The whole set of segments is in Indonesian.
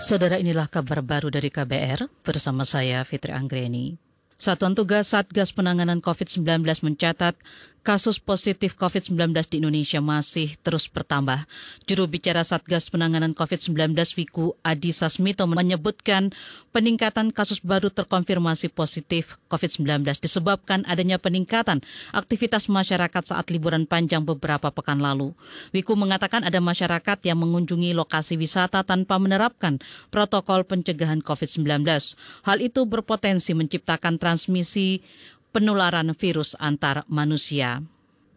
Saudara inilah kabar baru dari KBR bersama saya Fitri Anggreni. Satuan Tugas Satgas Penanganan COVID-19 mencatat kasus positif COVID-19 di Indonesia masih terus bertambah. Juru bicara Satgas Penanganan COVID-19 Wiku Adi Sasmito menyebutkan peningkatan kasus baru terkonfirmasi positif COVID-19 disebabkan adanya peningkatan aktivitas masyarakat saat liburan panjang beberapa pekan lalu. Wiku mengatakan ada masyarakat yang mengunjungi lokasi wisata tanpa menerapkan protokol pencegahan COVID-19. Hal itu berpotensi menciptakan transmisi penularan virus antar manusia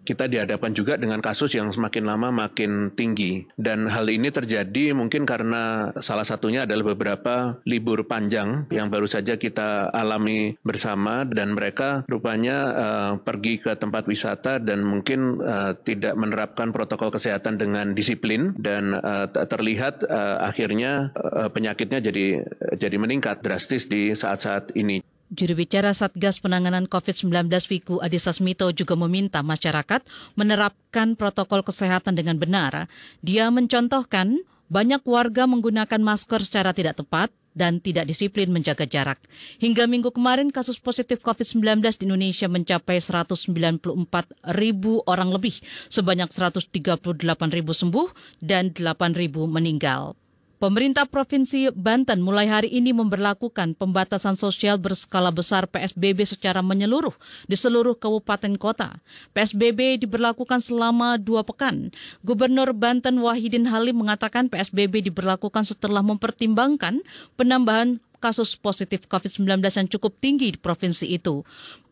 kita dihadapkan juga dengan kasus yang semakin lama makin tinggi. Dan hal ini terjadi mungkin karena salah satunya adalah beberapa libur panjang yang baru saja kita alami bersama dan mereka rupanya uh, pergi ke tempat wisata dan mungkin uh, tidak menerapkan protokol kesehatan dengan disiplin dan uh, terlihat uh, akhirnya uh, penyakitnya jadi jadi meningkat drastis di saat-saat ini. Juru bicara Satgas Penanganan COVID-19 Wiku Adhisa Smito juga meminta masyarakat menerapkan protokol kesehatan dengan benar. Dia mencontohkan banyak warga menggunakan masker secara tidak tepat dan tidak disiplin menjaga jarak. Hingga minggu kemarin kasus positif COVID-19 di Indonesia mencapai 194 ribu orang lebih, sebanyak 138 ribu sembuh dan 8 ribu meninggal. Pemerintah Provinsi Banten mulai hari ini memberlakukan pembatasan sosial berskala besar PSBB secara menyeluruh di seluruh kabupaten kota. PSBB diberlakukan selama dua pekan. Gubernur Banten Wahidin Halim mengatakan PSBB diberlakukan setelah mempertimbangkan penambahan kasus positif COVID-19 yang cukup tinggi di provinsi itu.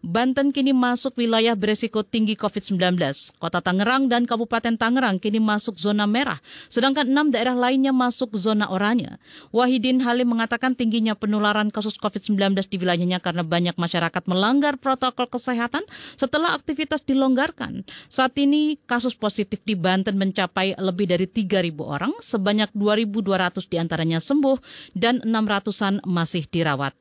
Banten kini masuk wilayah beresiko tinggi COVID-19. Kota Tangerang dan Kabupaten Tangerang kini masuk zona merah, sedangkan enam daerah lainnya masuk zona oranye. Wahidin Halim mengatakan tingginya penularan kasus COVID-19 di wilayahnya karena banyak masyarakat melanggar protokol kesehatan setelah aktivitas dilonggarkan. Saat ini kasus positif di Banten mencapai lebih dari 3.000 orang, sebanyak 2.200 di antaranya sembuh dan 600-an masih dirawat.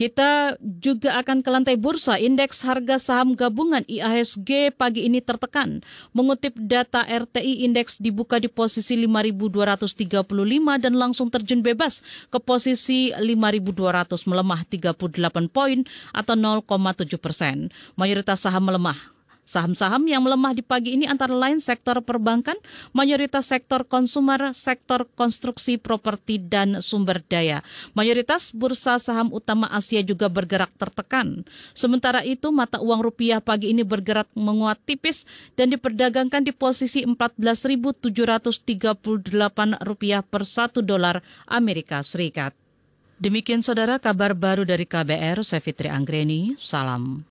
Kita juga akan ke lantai bursa. Indeks harga saham gabungan IASG pagi ini tertekan. Mengutip data RTI, indeks dibuka di posisi 5.235 dan langsung terjun bebas ke posisi 5.200 melemah 38 poin atau 0,7 persen. Mayoritas saham melemah. Saham-saham yang melemah di pagi ini antara lain sektor perbankan, mayoritas sektor konsumer, sektor konstruksi properti dan sumber daya. Mayoritas bursa saham utama Asia juga bergerak tertekan. Sementara itu mata uang rupiah pagi ini bergerak menguat tipis dan diperdagangkan di posisi 14.738 rupiah per satu dolar Amerika Serikat. Demikian saudara kabar baru dari KBR, saya Fitri Anggreni, salam.